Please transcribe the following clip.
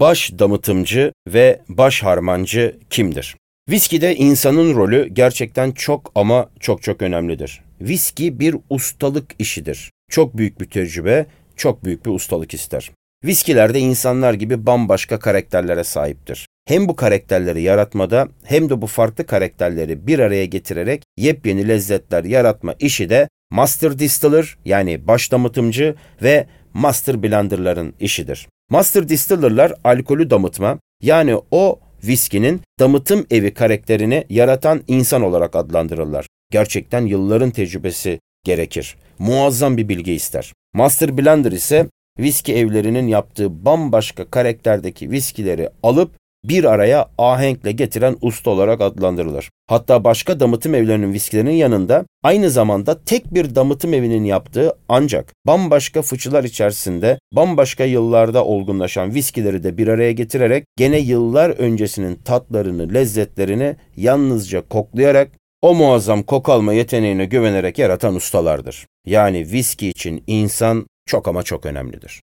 baş damıtımcı ve baş harmancı kimdir? Viskide insanın rolü gerçekten çok ama çok çok önemlidir. Viski bir ustalık işidir. Çok büyük bir tecrübe, çok büyük bir ustalık ister. Viskilerde insanlar gibi bambaşka karakterlere sahiptir. Hem bu karakterleri yaratmada hem de bu farklı karakterleri bir araya getirerek yepyeni lezzetler yaratma işi de master distiller yani baş damıtımcı ve master blenderların işidir. Master distiller'lar alkolü damıtma yani o viskinin damıtım evi karakterini yaratan insan olarak adlandırırlar. Gerçekten yılların tecrübesi gerekir. Muazzam bir bilgi ister. Master Blender ise viski evlerinin yaptığı bambaşka karakterdeki viskileri alıp bir araya ahenkle getiren usta olarak adlandırılır. Hatta başka damıtım evlerinin viskilerinin yanında aynı zamanda tek bir damıtım evinin yaptığı ancak bambaşka fıçılar içerisinde bambaşka yıllarda olgunlaşan viskileri de bir araya getirerek gene yıllar öncesinin tatlarını, lezzetlerini yalnızca koklayarak o muazzam koku alma yeteneğine güvenerek yaratan ustalardır. Yani viski için insan çok ama çok önemlidir.